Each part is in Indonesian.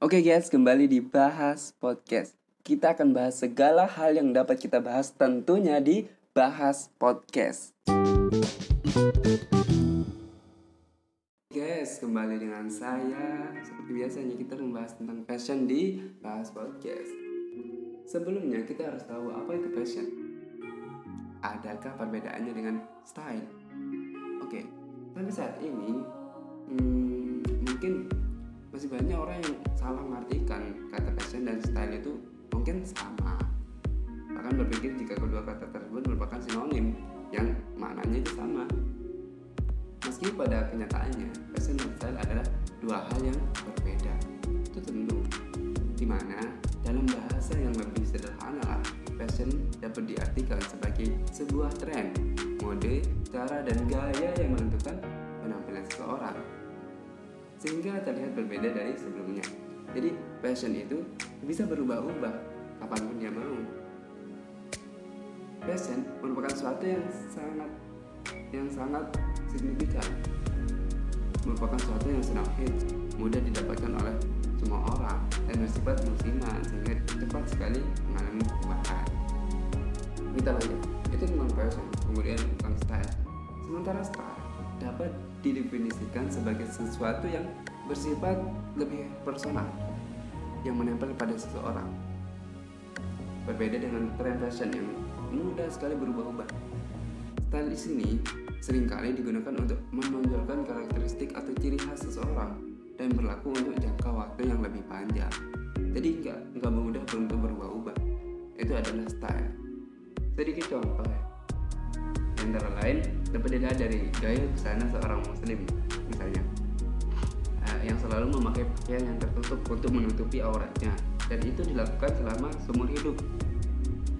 Oke guys, kembali di Bahas Podcast. Kita akan bahas segala hal yang dapat kita bahas tentunya di Bahas Podcast. Guys, kembali dengan saya. Seperti biasanya kita membahas tentang fashion di Bahas Podcast. Sebelumnya kita harus tahu apa itu fashion. Adakah perbedaannya dengan style? Oke, tapi saat ini hmm, mungkin masih banyak orang yang salah mengartikan kata fashion dan style itu mungkin sama. Bahkan berpikir jika kedua kata tersebut merupakan sinonim yang maknanya itu sama. Meski pada kenyataannya fashion dan style adalah dua hal yang berbeda. Itu tentu. Di mana dalam bahasa yang lebih sederhana lah fashion dapat diartikan sebagai sebuah tren mode cara dan gaya yang menentukan sehingga terlihat berbeda dari sebelumnya. Jadi fashion itu bisa berubah-ubah kapan pun dia mau. Fashion merupakan sesuatu yang sangat yang sangat signifikan, merupakan sesuatu yang sedang hits, mudah didapatkan oleh semua orang dan bersifat musiman sehingga cepat sekali mengalami perubahan. Kita lanjut, itu tentang fashion, kemudian tentang style. Sementara style dapat didefinisikan sebagai sesuatu yang bersifat lebih personal yang menempel pada seseorang. Berbeda dengan tren fashion yang mudah sekali berubah-ubah. Style di sini sering kali digunakan untuk menonjolkan karakteristik atau ciri khas seseorang dan berlaku untuk jangka waktu yang lebih panjang. Jadi nggak nggak mudah untuk berubah-ubah. Itu adalah style. Sedikit contoh ya antara lain dilihat dari gaya busana seorang muslim misalnya. Uh, yang selalu memakai pakaian yang tertutup untuk menutupi auratnya. Dan itu dilakukan selama seumur hidup.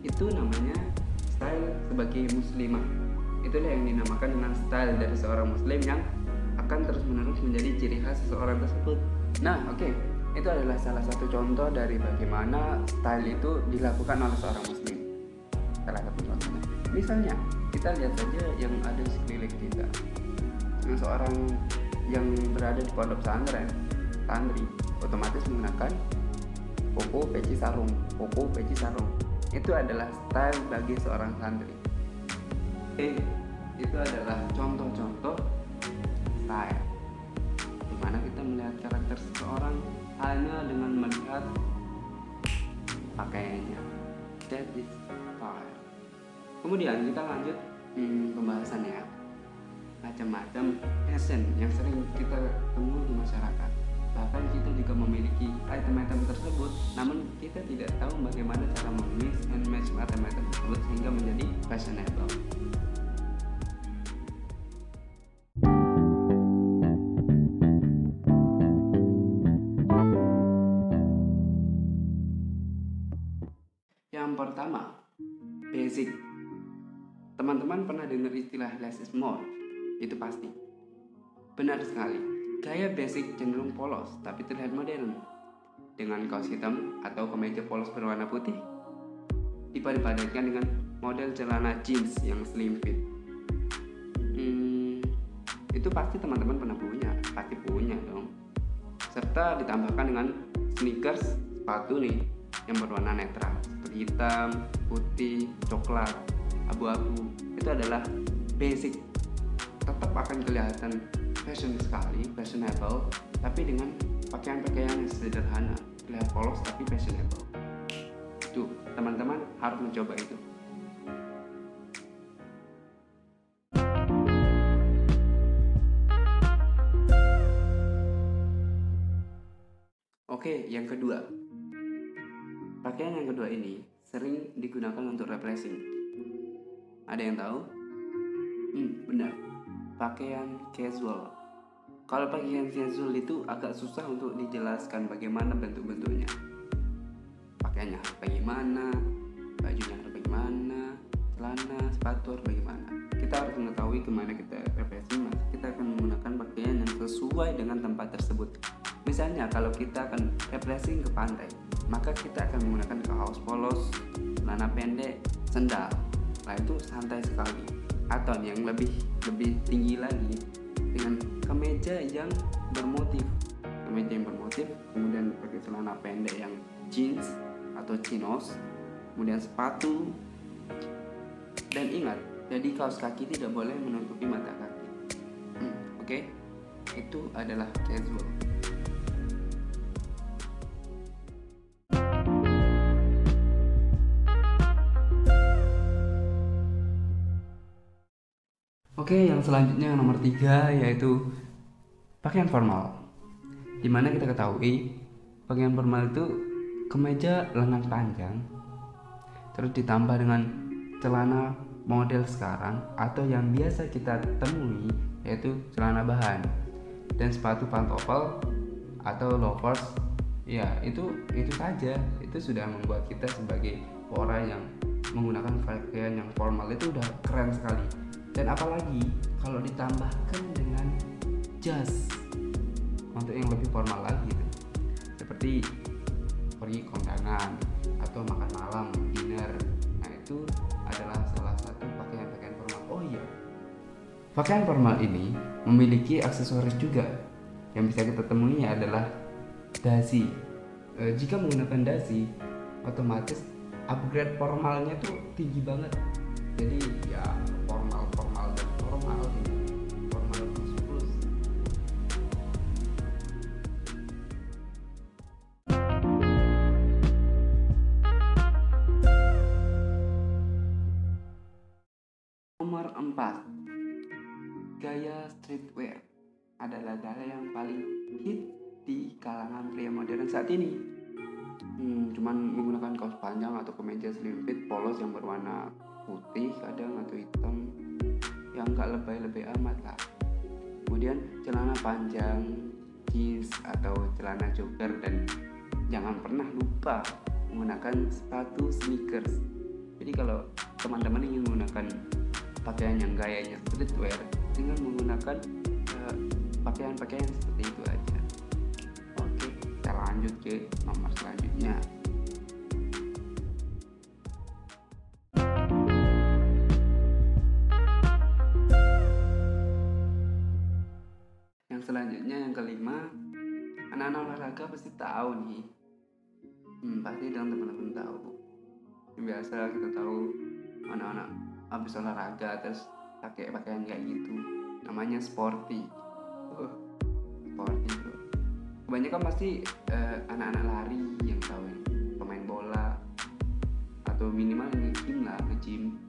Itu namanya style sebagai muslimah. Itulah yang dinamakan dengan style dari seorang muslim yang akan terus menerus menjadi ciri khas seseorang tersebut. Nah oke. Okay. itu adalah salah satu contoh dari bagaimana style itu dilakukan oleh seorang muslim. Salah satu contohnya misalnya kita lihat saja yang ada di sekeliling kita. Yang seorang yang berada di pondok pesantren santri otomatis menggunakan koko peci sarung koko peci sarung. Itu adalah style bagi seorang santri. Eh itu adalah contoh-contoh style. Di mana kita melihat karakter seseorang hanya dengan melihat pakaiannya. That is style. Kemudian kita lanjut hmm, pembahasan ya. Macam-macam fashion yang sering kita temui di masyarakat. Bahkan kita juga memiliki item-item tersebut namun kita tidak tahu bagaimana cara memix and match item-item tersebut sehingga menjadi fashionable. Yang pertama basic Teman-teman pernah dengar istilah less is more? Itu pasti. Benar sekali. Gaya basic cenderung polos tapi terlihat modern. Dengan kaos hitam atau kemeja polos berwarna putih. Dipadu-padankan dengan model celana jeans yang slim fit. Hmm, itu pasti teman-teman pernah punya, pasti punya dong. Serta ditambahkan dengan sneakers, sepatu nih yang berwarna netral seperti hitam, putih, coklat, abu-abu. Itu adalah basic. Tetap akan kelihatan fashion sekali fashionable tapi dengan pakaian-pakaian yang sederhana. Terlihat polos tapi fashionable. Itu teman-teman harus mencoba itu. Oke, yang kedua. Pakaian yang kedua ini sering digunakan untuk refreshing ada yang tahu? Hmm, benar. Pakaian casual. Kalau pakaian casual itu agak susah untuk dijelaskan bagaimana bentuk-bentuknya. Pakaiannya harus bagaimana, bajunya harus bagaimana, celana, sepatu harus bagaimana. Kita harus mengetahui ke mana kita refreshing, mas. Kita akan menggunakan pakaian yang sesuai dengan tempat tersebut. Misalnya kalau kita akan refreshing ke pantai, maka kita akan menggunakan kaos polos, celana pendek, sendal, nah itu santai sekali. Atau yang lebih lebih tinggi lagi dengan kemeja yang bermotif. Kemeja yang bermotif kemudian pakai celana pendek yang jeans atau chinos kemudian sepatu. Dan ingat jadi kaos kaki tidak boleh menutupi mata kaki. Hmm, oke? Okay? itu adalah casual Oke, yang selanjutnya nomor tiga yaitu pakaian formal. Di mana kita ketahui pakaian formal itu kemeja lengan panjang, terus ditambah dengan celana model sekarang atau yang biasa kita temui yaitu celana bahan. Dan sepatu pantofel atau loafers ya itu itu saja. Itu sudah membuat kita sebagai orang yang menggunakan pakaian yang formal. Itu udah keren sekali dan apalagi kalau ditambahkan dengan jas untuk yang lebih formal lagi gitu. seperti pergi kondangan atau makan malam dinner. Nah itu adalah salah satu pakaian-pakaian formal. Oh iya pakaian formal ini memiliki aksesoris juga. Yang bisa kita temui adalah dasi. E, jika menggunakan dasi otomatis upgrade formalnya tuh tinggi banget. Jadi ya formal gaya streetwear adalah gaya yang paling hit di kalangan pria modern saat ini. Hmm, cuman menggunakan kaos panjang atau kemeja slim fit polos yang berwarna putih kadang atau hitam yang nggak lebay-lebay amat lah. Kemudian celana panjang jeans atau celana jogger dan jangan pernah lupa menggunakan sepatu sneakers. Jadi kalau teman-teman ingin menggunakan pakaian yang gayanya streetwear dengan menggunakan uh, pakaian-pakaian seperti itu aja. Oke kita lanjut ke nomor selanjutnya. Selanjutnya yang kelima anak-anak olahraga pasti tahu nih. Hmm, pasti dan teman-teman tahu. Biasa kita tahu anak-anak habis olahraga terus pakai pakaian kayak gitu. Namanya sporty. Oh, sporty bro. Kebanyakan pasti uh, anak-anak lari yang tahu ini pemain bola atau minimal nge-gym lah nge-gym.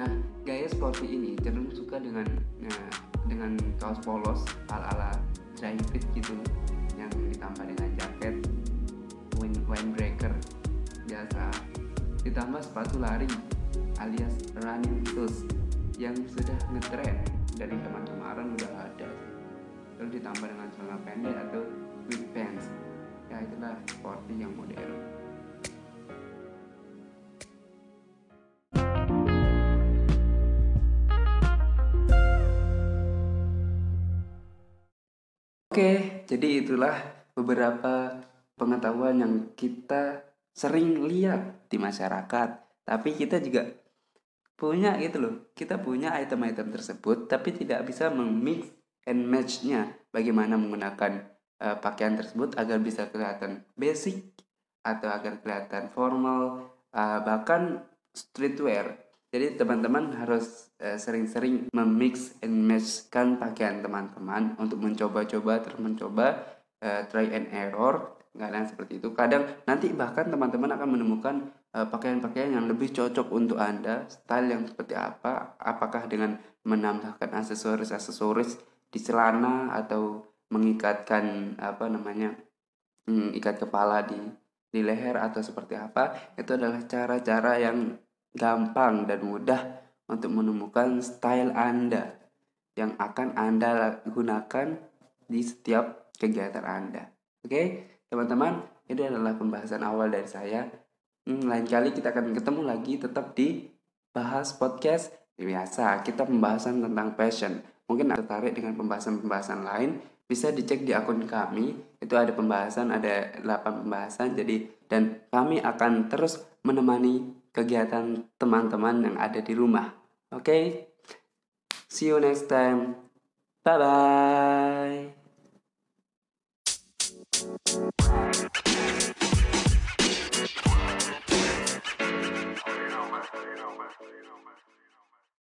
Nah gaya sporty ini cenderung suka dengan nah, dengan kaos polos ala ala dry fit gitu yang ditambah dengan jaket wind, windbreaker biasa. Ditambah sepatu lari alias running shoes yang sudah ngetrend dari zaman kemarin udah ada lalu ditambah dengan celana pendek atau with pants. Ya itulah sporty yang modern. Oke, jadi itulah beberapa pengetahuan yang kita sering lihat di masyarakat. Tapi kita juga punya gitu loh. Kita punya item-item tersebut tapi tidak bisa memix and match-nya bagaimana menggunakan uh, pakaian tersebut agar bisa kelihatan basic atau agar kelihatan formal uh, bahkan streetwear jadi teman-teman harus uh, sering-sering memix and match kan pakaian teman-teman untuk mencoba-coba terus mencoba uh, try and error kadang seperti itu kadang nanti bahkan teman-teman akan menemukan pakaian-pakaian yang lebih cocok untuk anda style yang seperti apa apakah dengan menambahkan aksesoris-aksesoris di celana atau mengikatkan apa namanya hmm, ikat kepala di di leher atau seperti apa itu adalah cara-cara yang gampang dan mudah untuk menemukan style Anda yang akan Anda gunakan di setiap kegiatan Anda. Oke, teman-teman, ini adalah pembahasan awal dari saya. Hmm, lain kali kita akan ketemu lagi tetap di bahas podcast biasa. Kita pembahasan tentang passion. Mungkin tertarik dengan pembahasan-pembahasan lain bisa dicek di akun kami. Itu ada pembahasan, ada 8 pembahasan. Jadi dan kami akan terus menemani kegiatan teman-teman yang ada di rumah. Oke. Okay? See you next time. Bye bye.